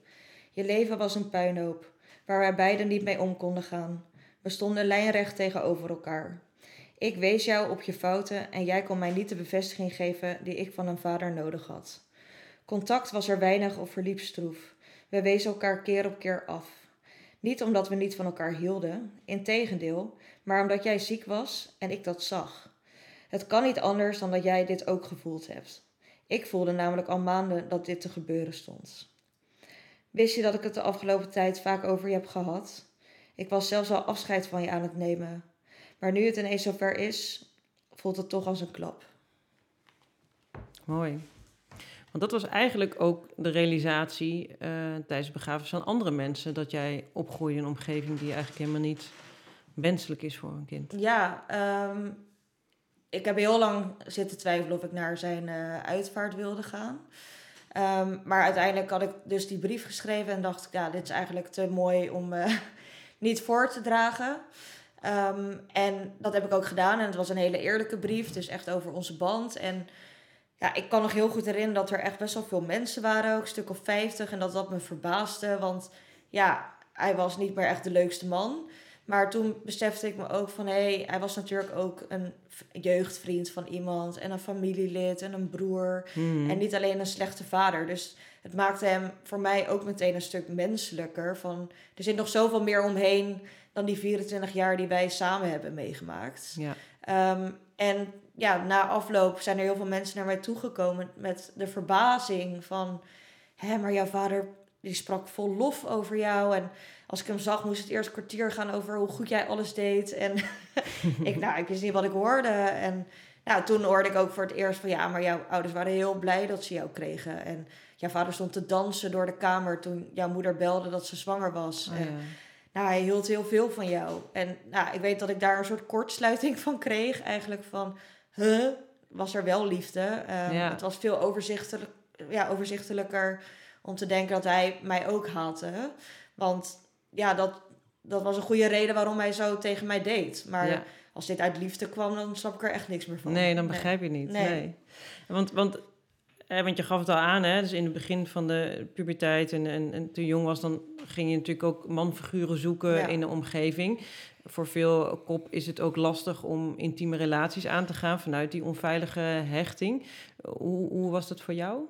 Je leven was een puinhoop, waar wij beiden niet mee om konden gaan. We stonden lijnrecht tegenover elkaar. Ik wees jou op je fouten en jij kon mij niet de bevestiging geven die ik van een vader nodig had. Contact was er weinig of verliep stroef. We wezen elkaar keer op keer af. Niet omdat we niet van elkaar hielden, integendeel, maar omdat jij ziek was en ik dat zag. Het kan niet anders dan dat jij dit ook gevoeld hebt. Ik voelde namelijk al maanden dat dit te gebeuren stond. Wist je dat ik het de afgelopen tijd vaak over je heb gehad? Ik was zelfs al afscheid van je aan het nemen. Maar nu het ineens zover is, voelt het toch als een klap. Mooi. Want dat was eigenlijk ook de realisatie eh, tijdens de begrafenis van andere mensen. Dat jij opgroeide in een omgeving die eigenlijk helemaal niet wenselijk is voor een kind. Ja, ehm, ik heb heel lang zitten twijfelen of ik naar zijn eh, uitvaart wilde gaan. Ehm, maar uiteindelijk had ik dus die brief geschreven en dacht ik, ja, dit is eigenlijk te mooi om eh, niet voor te dragen. Ehm, en dat heb ik ook gedaan en het was een hele eerlijke brief, dus echt over onze band. En ja, ik kan nog heel goed herinneren dat er echt best wel veel mensen waren, ook een stuk of vijftig. En dat dat me verbaasde, want ja, hij was niet meer echt de leukste man. Maar toen besefte ik me ook van, hé, hey, hij was natuurlijk ook een jeugdvriend van iemand en een familielid en een broer. Hmm. En niet alleen een slechte vader. Dus het maakte hem voor mij ook meteen een stuk menselijker. Van, er zit nog zoveel meer omheen dan die 24 jaar die wij samen hebben meegemaakt. Ja, Ehm, en ja, na afloop zijn er heel veel mensen naar mij toegekomen met de verbazing van... Hé, maar jouw vader die sprak vol lof over jou. En als ik hem zag, moest het eerst kwartier gaan over hoe goed jij alles deed. En ik, nou, ik wist niet wat ik hoorde. En nou, toen hoorde ik ook voor het eerst van ja, maar jouw ouders waren heel blij dat ze jou kregen. En jouw vader stond te dansen door de kamer toen jouw moeder belde dat ze zwanger was. Oh, En, ja. Nou, hij hield heel veel van jou. En nou, ik weet dat ik daar een soort kortsluiting van kreeg. Eigenlijk van, huh, was er wel liefde? Ehm, Ja. Het was veel overzichtelijk, ja, overzichtelijker om te denken dat hij mij ook haatte. Want ja, dat, dat was een goede reden waarom hij zo tegen mij deed. Maar Ja. als dit uit liefde kwam, dan snap ik er echt niks meer van. Nee, dan begrijp je niet. Nee. Nee. Want, want, eh, want je gaf het al aan, hè? dus in het begin van de puberteit en, en, en toen jong was, dan ging je natuurlijk ook manfiguren zoeken Ja. in de omgeving. Voor veel kop is het ook lastig om intieme relaties aan te gaan vanuit die onveilige hechting. Hoe, hoe was dat voor jou?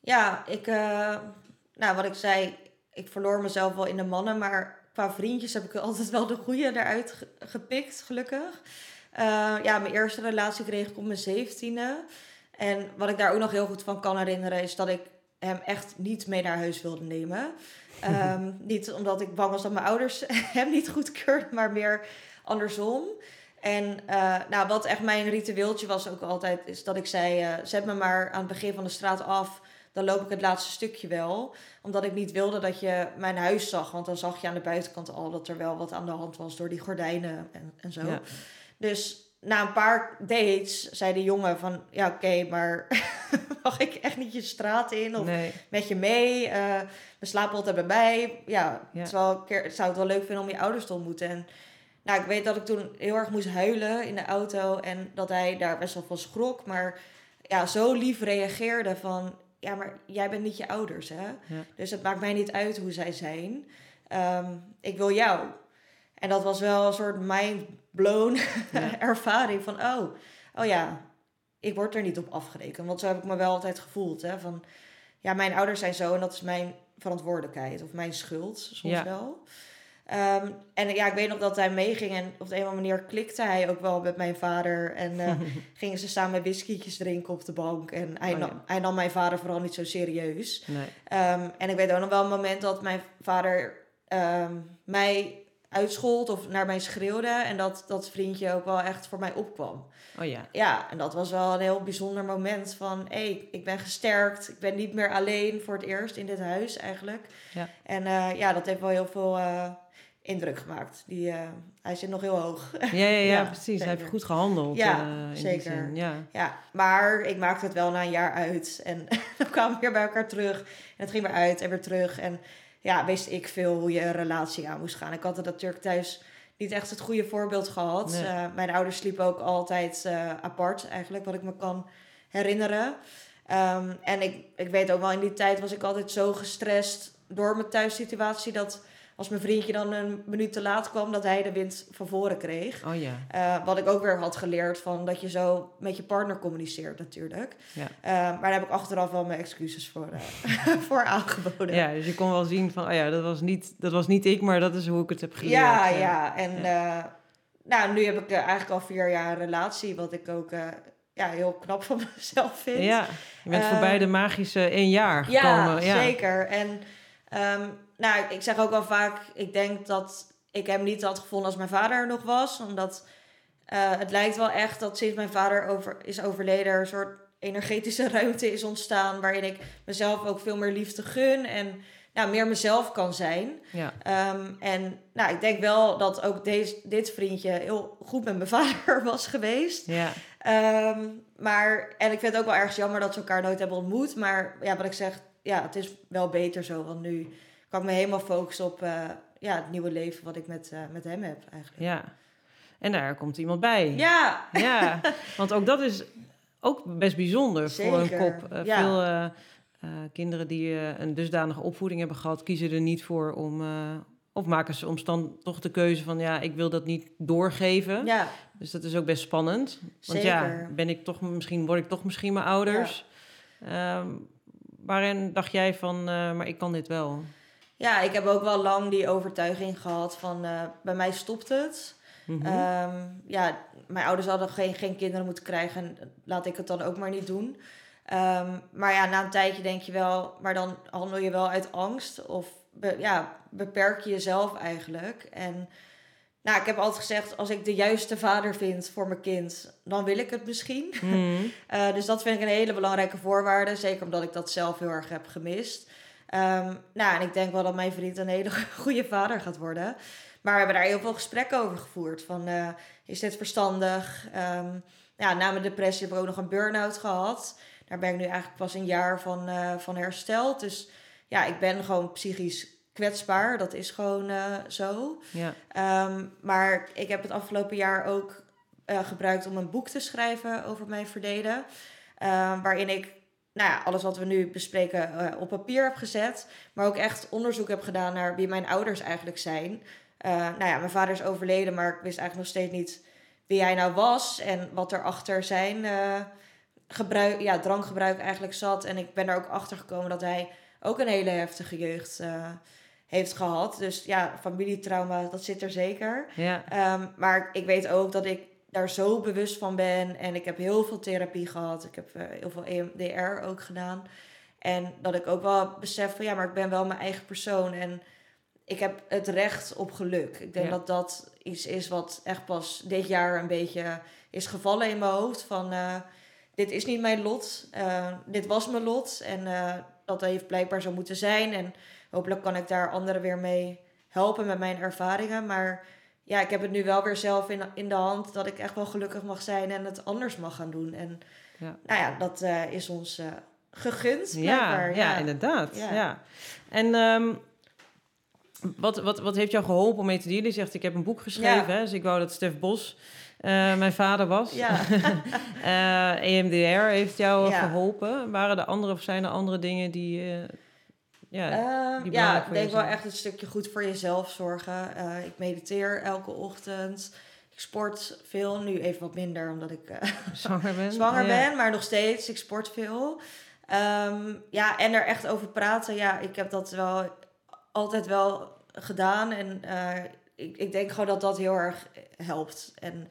Ja, ik, eh, nou wat ik zei, ik verloor mezelf wel in de mannen, maar qua vriendjes heb ik altijd wel de goede eruit ge- gepikt, gelukkig. Eh, ja, mijn eerste relatie kreeg ik op mijn zeventiende. En wat ik daar ook nog heel goed van kan herinneren, is dat ik hem echt niet mee naar huis wilde nemen. Ehm, niet omdat ik bang was dat mijn ouders hem niet goedkeurden, maar meer andersom. En eh, nou, wat echt mijn ritueeltje was ook altijd, is dat ik zei, eh, zet me maar aan het begin van de straat af. Dan loop ik het laatste stukje wel. Omdat ik niet wilde dat je mijn huis zag. Want dan zag je aan de buitenkant al dat er wel wat aan de hand was door die gordijnen en, en zo. Ja. Dus na een paar dates zei de jongen van... Ja, oké, maar mag ik echt niet je straat in? Of Nee. met je mee? Eh we slapen altijd bij mij. Ja, Ja. Wel ik zou het wel leuk vinden om je ouders te ontmoeten. En nou, ik weet dat ik toen heel erg moest huilen in de auto. En dat hij daar best wel van schrok. Maar ja, zo lief reageerde van... Ja, maar jij bent niet je ouders, hè? Ja. Dus het maakt mij niet uit hoe zij zijn. Ehm, ik wil jou. En dat was wel een soort mind-blown Ja. ervaring van... Oh, oh ja, ik word er niet op afgerekend. Want zo heb ik me wel altijd gevoeld. Hè? Van, ja, mijn ouders zijn zo en dat is mijn verantwoordelijkheid. Of mijn schuld, soms Ja. wel. Ehm, en ja, ik weet nog dat hij meeging en op de een of andere manier klikte hij ook wel met mijn vader. En eh, gingen ze samen whiskietjes drinken op de bank. En hij, Oh, nam, hij nam mijn vader vooral niet zo serieus. Nee. Ehm, en ik weet ook nog wel een moment dat mijn vader ehm, mij uitschold of naar mij schreeuwde. En dat dat vriendje ook wel echt voor mij opkwam. Oh ja. Ja, en dat was wel een heel bijzonder moment van... hé, hey, ik ben gesterkt. Ik ben niet meer alleen voor het eerst in dit huis eigenlijk. Ja. En eh, ja, dat heeft wel heel veel eh, indruk gemaakt. Die, eh, hij zit nog heel hoog. Ja, ja, ja, Ja, precies. Hij heeft goed gehandeld. Ja, in die zeker. zin. Ja. Ja, maar ik maakte het wel na een jaar uit. En dan kwamen we weer bij elkaar terug. En het ging weer uit en weer terug. En ja, wist ik veel hoe je een relatie aan moest gaan. Ik had het natuurlijk thuis niet echt het goede voorbeeld gehad. Nee. Eh, mijn ouders sliepen ook altijd eh, apart, eigenlijk, wat ik me kan herinneren. Ehm, en ik, ik weet ook wel, in die tijd was ik altijd zo gestrest door mijn thuissituatie... dat als mijn vriendje dan een minuut te laat kwam, dat hij de wind van voren kreeg. Oh ja. Eh, wat ik ook weer had geleerd van dat je zo met je partner communiceert natuurlijk. Ja. Eh, maar daar heb ik achteraf wel mijn excuses voor, eh, voor aangeboden. Ja, dus je kon wel zien van, oh ja, dat was, niet, dat was niet ik, maar dat is hoe ik het heb geleerd. ja, Ja. En nou, nu heb ik eigenlijk al vier jaar een relatie, wat ik ook ja, heel knap van mezelf vind. Ja, je bent voorbij de magische één jaar Ja, gekomen. Ja, zeker. En ehm, nou, ik zeg ook wel vaak, ik denk dat ik hem niet had gevonden als mijn vader er nog was. Omdat eh, het lijkt wel echt dat sinds mijn vader over, is overleden er een soort energetische ruimte is ontstaan. Waarin ik mezelf ook veel meer liefde gun en nou, meer mezelf kan zijn. Ja. Ehm, en nou, ik denk wel dat ook deze, dit vriendje heel goed met mijn vader was geweest. Ja. Ehm, maar, en ik vind het ook wel ergens jammer dat ze elkaar nooit hebben ontmoet. Maar ja, wat ik zeg, ja, het is wel beter zo. Want nu kan ik me helemaal focussen op eh, ja, het nieuwe leven wat ik met, eh, met hem heb eigenlijk. ja. En daar komt iemand bij. Ja, Ja, want ook dat is ook best bijzonder voor een kop. Eh, ja. Veel kinderen die een dusdanige opvoeding hebben gehad, kiezen er niet voor om... of maken ze soms dan toch de keuze van, ja, ik wil dat niet doorgeven. ja, Dus dat is ook best spannend. Want ja, ben ik toch misschien, word ik toch misschien mijn ouders. Ehm, waarin dacht jij van, maar ik kan dit wel? Ja, ik heb ook wel lang die overtuiging gehad van eh, bij mij stopt het. Mhm. Ehm, ja, mijn ouders hadden geen, geen kinderen moeten krijgen. En laat ik het dan ook maar niet doen. Ehm, maar ja, na een tijdje denk je wel, maar dan handel je wel uit angst of be- ja, beperk je jezelf eigenlijk. En nou, ik heb altijd gezegd, als ik de juiste vader vind voor mijn kind, dan wil ik het misschien. Mhm. Eh, dus dat vind ik een hele belangrijke voorwaarde. Zeker omdat ik dat zelf heel erg heb gemist. Ehm, nou, en ik denk wel dat mijn vriend een hele goede vader gaat worden. Maar we hebben daar heel veel gesprekken over gevoerd. Van, eh, is dit verstandig? Ehm, ja, na mijn depressie heb ik ook nog een burn-out gehad. Daar ben ik nu eigenlijk pas een jaar van, eh, van hersteld. Dus ja, ik ben gewoon psychisch kwetsbaar. Dat is gewoon eh, zo. Ja. Ehm, maar ik heb het afgelopen jaar ook gebruikt om een boek te schrijven over mijn verleden. Waarin ik nou ja, alles wat we nu bespreken eh, op papier heb gezet. Maar ook echt onderzoek heb gedaan naar wie mijn ouders eigenlijk zijn. Eh, nou ja, mijn vader is overleden, maar ik wist eigenlijk nog steeds niet wie hij nou was. En wat er achter zijn eh, gebruik, ja, drankgebruik eigenlijk zat. En ik ben er ook achter gekomen dat hij ook een hele heftige jeugd heeft gehad. Dus ja, familietrauma, dat zit er zeker. Ja. Ehm, maar ik weet ook dat ik daar zo bewust van ben. En ik heb heel veel therapie gehad. Ik heb eh, heel veel EMDR ook gedaan. En dat ik ook wel besef van ja, maar ik ben wel mijn eigen persoon. En ik heb het recht op geluk. Ik denk Ja. dat dat iets is wat echt pas dit jaar een beetje is gevallen in mijn hoofd. Van eh, dit is niet mijn lot. Eh, dit was mijn lot. En dat heeft blijkbaar zo moeten zijn. En hopelijk kan ik daar anderen weer mee helpen met mijn ervaringen. Maar ja, ik heb het nu wel weer zelf in, in de hand dat ik echt wel gelukkig mag zijn en het anders mag gaan doen. En Ja. nou ja, dat eh, is ons eh, gegund. Ja, blijkbaar. ja, inderdaad. Ja. Ja. En ehm, wat, wat, wat heeft jou geholpen om mee te dealen? Je zegt, ik heb een boek geschreven. Ja. Hè? Dus ik wou dat Stef Bos eh, mijn vader was. Ja. EMDR heeft jou Ja. geholpen. Waren er andere of zijn er andere dingen die... ja, Ehm, ja, ik denk wel echt een stukje goed voor jezelf zorgen. Eh, ik mediteer elke ochtend. Ik sport veel. Nu even wat minder, omdat ik eh, zwanger bent. zwanger Ja. ben, maar nog steeds. Ik sport veel. Ehm, ja, en er echt over praten. Ja, ik heb dat wel altijd wel gedaan. En eh, ik, ik denk gewoon dat dat heel erg helpt. En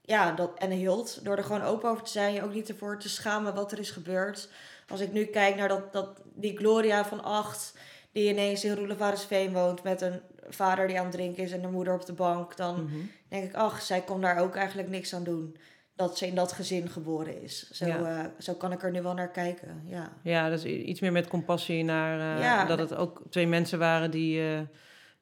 ja, dat, en hield. Door er gewoon open over te zijn. Je ook niet ervoor te schamen wat er is gebeurd. Als ik nu kijk naar dat, dat, die Gloria van acht... die ineens in Roelevarensveen woont... met een vader die aan het drinken is... en een moeder op de bank... dan Mhm. denk ik, ach, zij kon daar ook eigenlijk niks aan doen. Dat ze in dat gezin geboren is. Zo, Ja. eh, zo kan ik er nu wel naar kijken. Ja, Ja, dus i- iets meer met compassie naar... eh, Ja. Dat het ook twee mensen waren die... eh,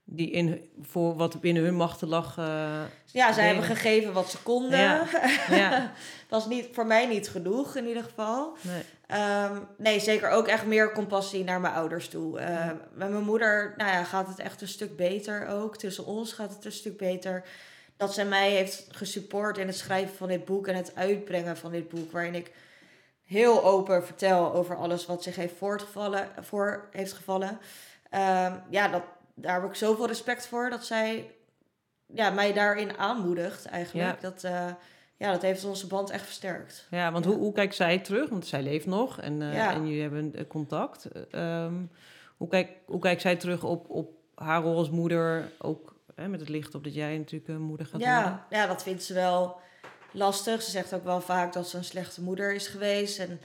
die in, voor wat binnen hun machten lag. eh, ja zij hebben gegeven wat ze konden. Ja. ja, was niet, voor mij niet genoeg in ieder geval. nee. Ehm, nee, zeker ook echt meer compassie naar mijn ouders toe. Eh, Ja. Met mijn moeder nou ja, gaat het echt een stuk beter ook. Tussen ons gaat het een stuk beter. Dat zij mij heeft gesupport in het schrijven van dit boek en het uitbrengen van dit boek. Waarin ik heel open vertel over alles wat zich heeft voortgevallen, voor heeft gevallen. Ehm, ja, dat, daar heb ik zoveel respect voor dat zij ja, mij daarin aanmoedigt eigenlijk. Dat, eh, ja, dat heeft onze band echt versterkt. Ja, want Ja. Hoe, hoe kijkt zij terug? Want zij leeft nog en, eh, Ja. en jullie hebben eh, contact. Ehm, hoe, kijkt hoe kijkt zij terug op, op haar rol als moeder? Ook hè, met het licht op dat jij natuurlijk een moeder gaat worden. Ja, ja, dat vindt ze wel lastig. Ze zegt ook wel vaak dat ze een slechte moeder is geweest. En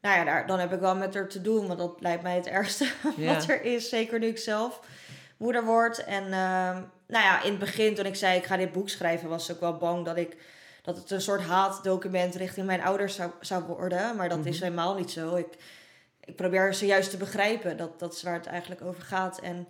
nou ja, daar, dan heb ik wel met haar te doen. Want dat lijkt mij het ergste Ja. wat er is. Zeker nu ik zelf moeder word. En ehm, nou ja, in het begin toen ik zei ik ga dit boek schrijven... was ze ook wel bang dat, ik, dat het een soort haatdocument richting mijn ouders zou, zou worden. Maar dat is Mhm. helemaal niet zo. Ik, ik probeer ze juist te begrijpen. Dat, dat is waar het eigenlijk over gaat. En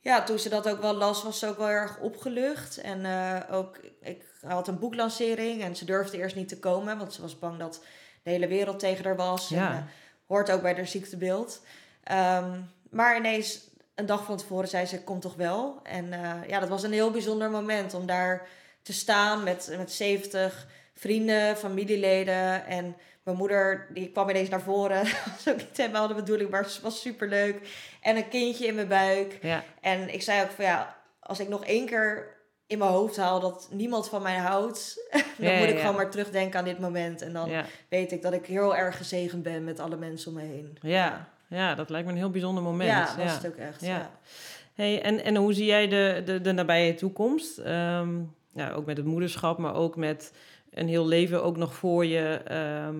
ja, toen ze dat ook wel las, was ze ook wel erg opgelucht. En eh, ook, ik had een boeklancering en ze durfde eerst niet te komen, want ze was bang dat de hele wereld tegen haar was. Ja. En, eh, hoort ook bij haar ziektebeeld. Ehm, maar ineens, een dag van tevoren, zei ze, kom toch wel. En eh, ja, dat was een heel bijzonder moment om daar te staan met, met 70 vrienden, familieleden. En mijn moeder, die kwam ineens naar voren. Dat was ook niet helemaal de bedoeling, maar het was superleuk. En een kindje in mijn buik. Ja, En ik zei ook van ja, als ik nog één keer in mijn hoofd haal dat niemand van mij houdt, dan Ja, moet ik ja. gewoon maar terugdenken aan dit moment. En dan weet ik dat ik heel erg gezegend ben met alle mensen om me heen. ja, ja, dat lijkt me een heel bijzonder moment. Ja, was het ook echt. Ja. Ja. Hey, en, en hoe zie jij de, de, de nabije toekomst? Ehm, ja, ook met het moederschap, maar ook met een heel leven ook nog voor je, ehm,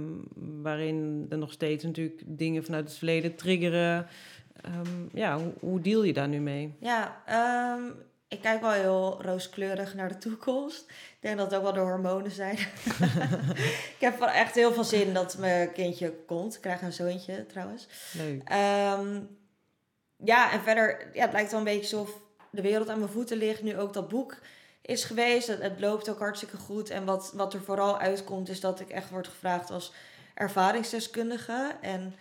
waarin er nog steeds natuurlijk dingen vanuit het verleden triggeren. Ehm, ja, hoe, hoe deal je daar nu mee? Ja, ehm, ik kijk wel heel rooskleurig naar de toekomst. Ik denk dat het ook wel de hormonen zijn. ik heb wel echt heel veel zin dat mijn kindje komt. Ik krijg een zoontje trouwens. Leuk. Ja, en verder, ja, het lijkt wel een beetje alsof de wereld aan mijn voeten ligt. Nu ook dat boek is geweest. Het, het loopt ook hartstikke goed. En wat, wat er vooral uitkomt, is dat ik echt word gevraagd als ervaringsdeskundige. En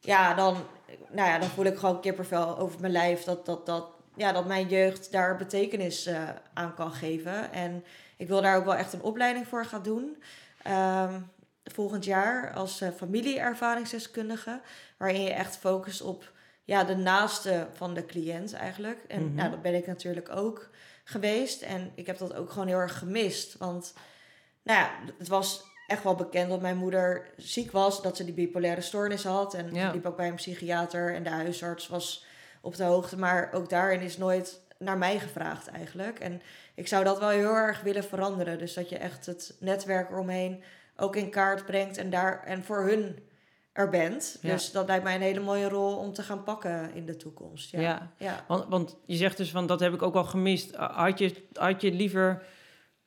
ja, dan, nou ja, dan voel ik gewoon kippervel over mijn lijf. Dat, dat, dat, ja, dat mijn jeugd daar betekenis eh, aan kan geven. En ik wil daar ook wel echt een opleiding voor gaan doen. Ehm, volgend jaar als uh, familieervaringsdeskundige. Waarin je echt focust op ja, de naaste van de cliënt eigenlijk. En Mhm. nou, dat ben ik natuurlijk ook geweest. En ik heb dat ook gewoon heel erg gemist. Want nou ja, het was echt wel bekend dat mijn moeder ziek was. Dat ze die bipolaire stoornis had. En Ja. ze liep ook bij een psychiater. En de huisarts was op de hoogte. Maar ook daarin is nooit naar mij gevraagd eigenlijk. En ik zou dat wel heel erg willen veranderen. Dus dat je echt het netwerk eromheen ook in kaart brengt. En, daar, en voor hun er bent. Ja. Dus dat lijkt mij een hele mooie rol om te gaan pakken in de toekomst. Ja. Ja. ja. Want, want je zegt dus van, dat heb ik ook al gemist. Had je, had je liever,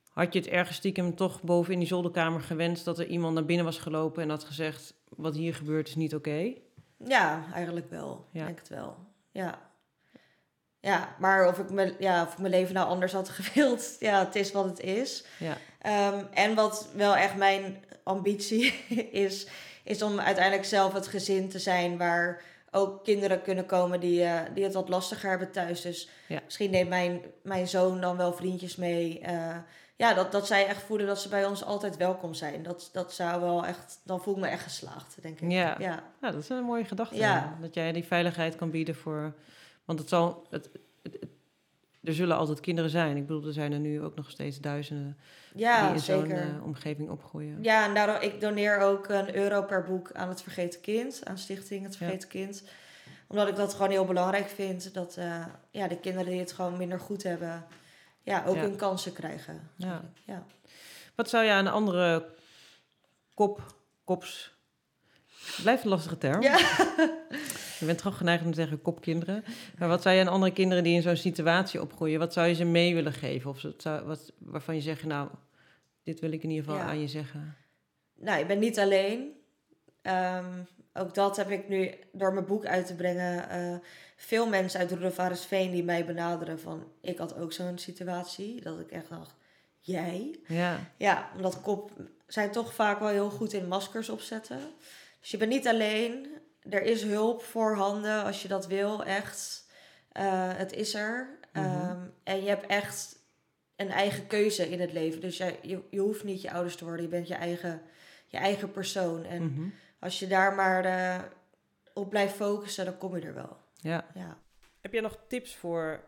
had je het ergens stiekem toch boven in die zolderkamer gewenst... dat er iemand naar binnen was gelopen en had gezegd... wat hier gebeurt is niet oké? Ja, eigenlijk wel. Ja. Ik denk het wel. Ja. Ja, maar of ik, mijn, ja, of ik mijn leven nou anders had gewild, ja, het is wat het is. Ja. Ehm, en wat wel echt mijn ambitie is, is om uiteindelijk zelf het gezin te zijn waar ook kinderen kunnen komen die, eh, die het wat lastiger hebben thuis. Dus Ja. misschien neemt mijn, mijn zoon dan wel vriendjes mee. eh, ja, dat, dat zij echt voelen dat ze bij ons altijd welkom zijn. Dat, dat zou wel echt, dan voel ik me echt geslaagd, denk ik. Ja. ja. Ja, dat is een mooie gedachte. Ja. Dat jij die veiligheid kan bieden voor... Want het zal... Het- er zullen altijd kinderen zijn. Ik bedoel, er zijn er nu ook nog steeds duizenden... Ja, die in zo'n eh, omgeving opgroeien. Ja, en daarom, ik doneer ook een euro per boek aan het Vergeten Kind, aan Stichting Het Vergeten Kind. Omdat ik dat gewoon heel belangrijk vind, dat eh, ja, de kinderen die het gewoon minder goed hebben, ja, ook Ja. hun kansen krijgen. Ja. ja. Wat zou je aan een andere kop, kops... Blijft een lastige term. Ja. Je bent toch geneigd om te zeggen kopkinderen. Maar wat zou je aan andere kinderen die in zo'n situatie opgroeien... wat zou je ze mee willen geven? Of zou, wat, waarvan je zegt, nou, dit wil ik in ieder geval Ja. aan je zeggen. Nou, je bent niet alleen. Ehm, ook dat heb ik nu door mijn boek uit te brengen. eh, veel mensen uit Roelofarisveen die mij benaderen van... Ik had ook zo'n situatie. Dat ik echt dacht, jij? Ja, Ja, omdat kop zijn toch vaak wel heel goed in maskers opzetten. Dus je bent niet alleen. Er is hulp voorhanden als je dat wil, echt. Eh, het is er. Mhm. Ehm, en je hebt echt een eigen keuze in het leven. Dus jij, je, je hoeft niet je ouders te worden. Je bent je eigen, je eigen persoon. En mhm. als je daar maar eh, op blijft focussen, dan kom je er wel. ja. Ja. Heb jij nog tips voor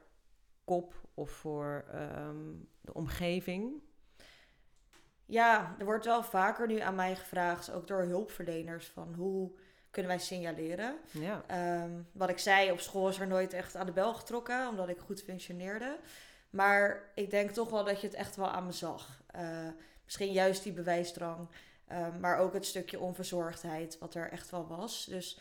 kop of voor ehm, de omgeving? Ja, er wordt wel vaker nu aan mij gevraagd, ook door hulpverleners, van hoe kunnen wij signaleren. Ja, Ehm, wat ik zei, op school is er nooit echt aan de bel getrokken, omdat ik goed functioneerde. Maar ik denk toch wel dat je het echt wel aan me zag. Eh, misschien juist die bewijsdrang, ehm, maar ook het stukje onverzorgdheid, wat er echt wel was. Dus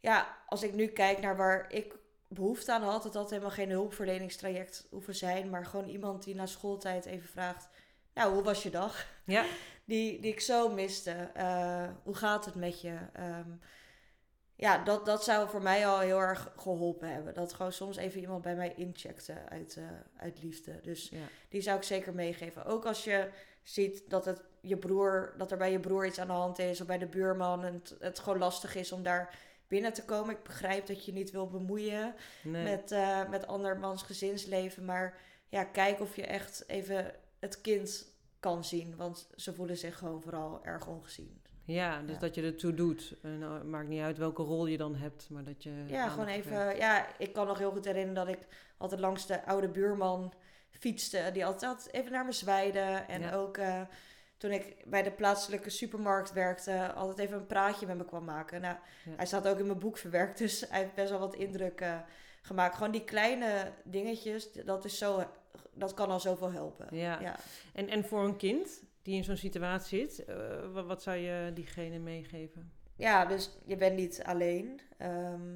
ja, als ik nu kijk naar waar ik behoefte aan had, dat dat helemaal geen hulpverleningstraject hoeven zijn, maar gewoon iemand die na schooltijd even vraagt, nou, hoe was je dag? ja. die, die ik zo miste. Eh, hoe gaat het met je? Ehm, ja, dat, dat zou voor mij al heel erg geholpen hebben. Dat gewoon soms even iemand bij mij incheckte uit, eh, uit liefde. Dus ja. die zou ik zeker meegeven. Ook als je ziet dat, het je broer, dat er bij je broer iets aan de hand is of bij de buurman en het, het gewoon lastig is om daar binnen te komen. Ik begrijp dat je niet wil bemoeien Nee. met, eh, met andermans gezinsleven. Maar ja, kijk of je echt even het kind kan zien. Want ze voelen zich gewoon vooral erg ongezien. Ja, dus Ja. dat je ertoe doet. En nou, maakt niet uit welke rol je dan hebt, maar dat je... Ja, gewoon even. Ja, ik kan nog heel goed herinneren dat ik altijd langs de oude buurman fietste. Die altijd even naar me zwaaide. En Ja. ook eh, toen ik bij de plaatselijke supermarkt werkte, altijd even een praatje met me kwam maken. Nou, Ja. hij staat ook in mijn boek verwerkt, dus hij heeft best wel wat indruk gemaakt. Gewoon die kleine dingetjes, dat is zo, dat kan al zoveel helpen. Ja. En, en voor een kind, die in zo'n situatie zit, eh, wat, zou je diegene meegeven? Ja, dus je bent niet alleen. Ehm,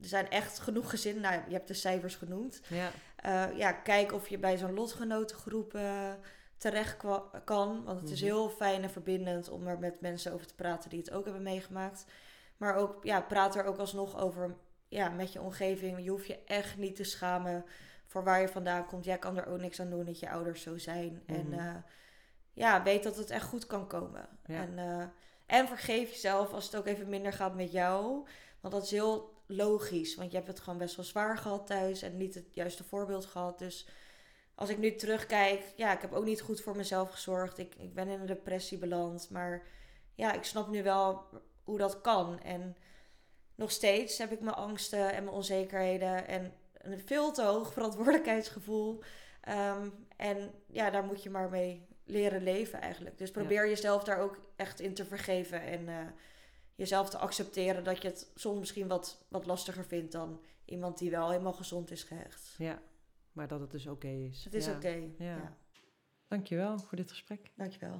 er zijn echt genoeg gezinnen. Nou, je hebt de cijfers genoemd. Ja, Eh, ja, kijk of je bij zo'n lotgenotengroep eh, terecht kan. Want het is Mhm. heel fijn en verbindend om er met mensen over te praten die het ook hebben meegemaakt. Maar ook, ja, praat er ook alsnog over ja, met je omgeving. Je hoeft je echt niet te schamen voor waar je vandaan komt. Jij kan er ook niks aan doen dat je ouders zo zijn. En Mhm. Ja, weet dat het echt goed kan komen. Ja. En, eh, en vergeef jezelf als het ook even minder gaat met jou. Want dat is heel logisch. Want je hebt het gewoon best wel zwaar gehad thuis. En niet het juiste voorbeeld gehad. Dus als ik nu terugkijk. Ja, ik heb ook niet goed voor mezelf gezorgd. Ik, ik ben in een depressie beland. Maar ja, ik snap nu wel hoe dat kan. En nog steeds heb ik mijn angsten en mijn onzekerheden. En een veel te hoog verantwoordelijkheidsgevoel. Ehm, en ja, daar moet je maar mee leren leven eigenlijk. Dus probeer jezelf daar ook echt in te vergeven en eh, jezelf te accepteren dat je het soms misschien wat, wat lastiger vindt dan iemand die wel helemaal gezond is gehecht. Ja, maar dat het dus oké is. Het is oké. Okay. Ja. ja. Dankjewel voor dit gesprek. Dankjewel.